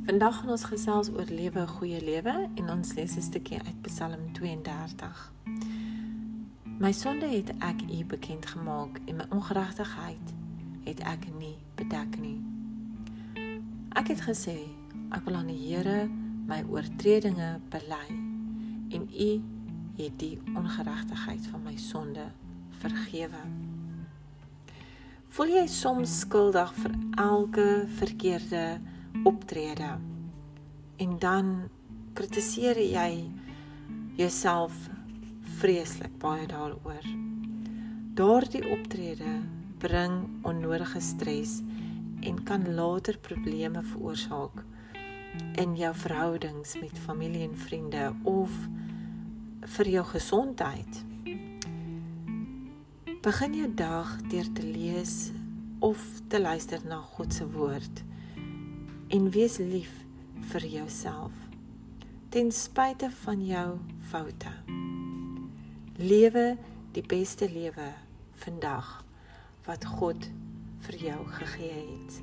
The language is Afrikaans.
Vandag gaan ons gesels oor lewe 'n goeie lewe en ons lees 'n stukkie uit Psalm 32. My sonde het ek U bekend gemaak en my ongeregtigheid het ek nie bedek nie. Ek het gesê ek wil aan die Here my oortredinge bely en U het die ongeregtigheid van my sonde vergewe. Voel jy soms skuldig vir elke verkeerde optrede en dan kritiseer jy jouself vreeslik baie daaroor. Daardie optrede bring onnodige stres en kan later probleme veroorsaak in jou verhoudings met familie en vriende of vir jou gesondheid. Begin jou dag deur te lees of te luister na God se woord en wees lief vir jouself ten spyte van jou foute. Lewe die beste lewe vandag wat God vir jou gegee het.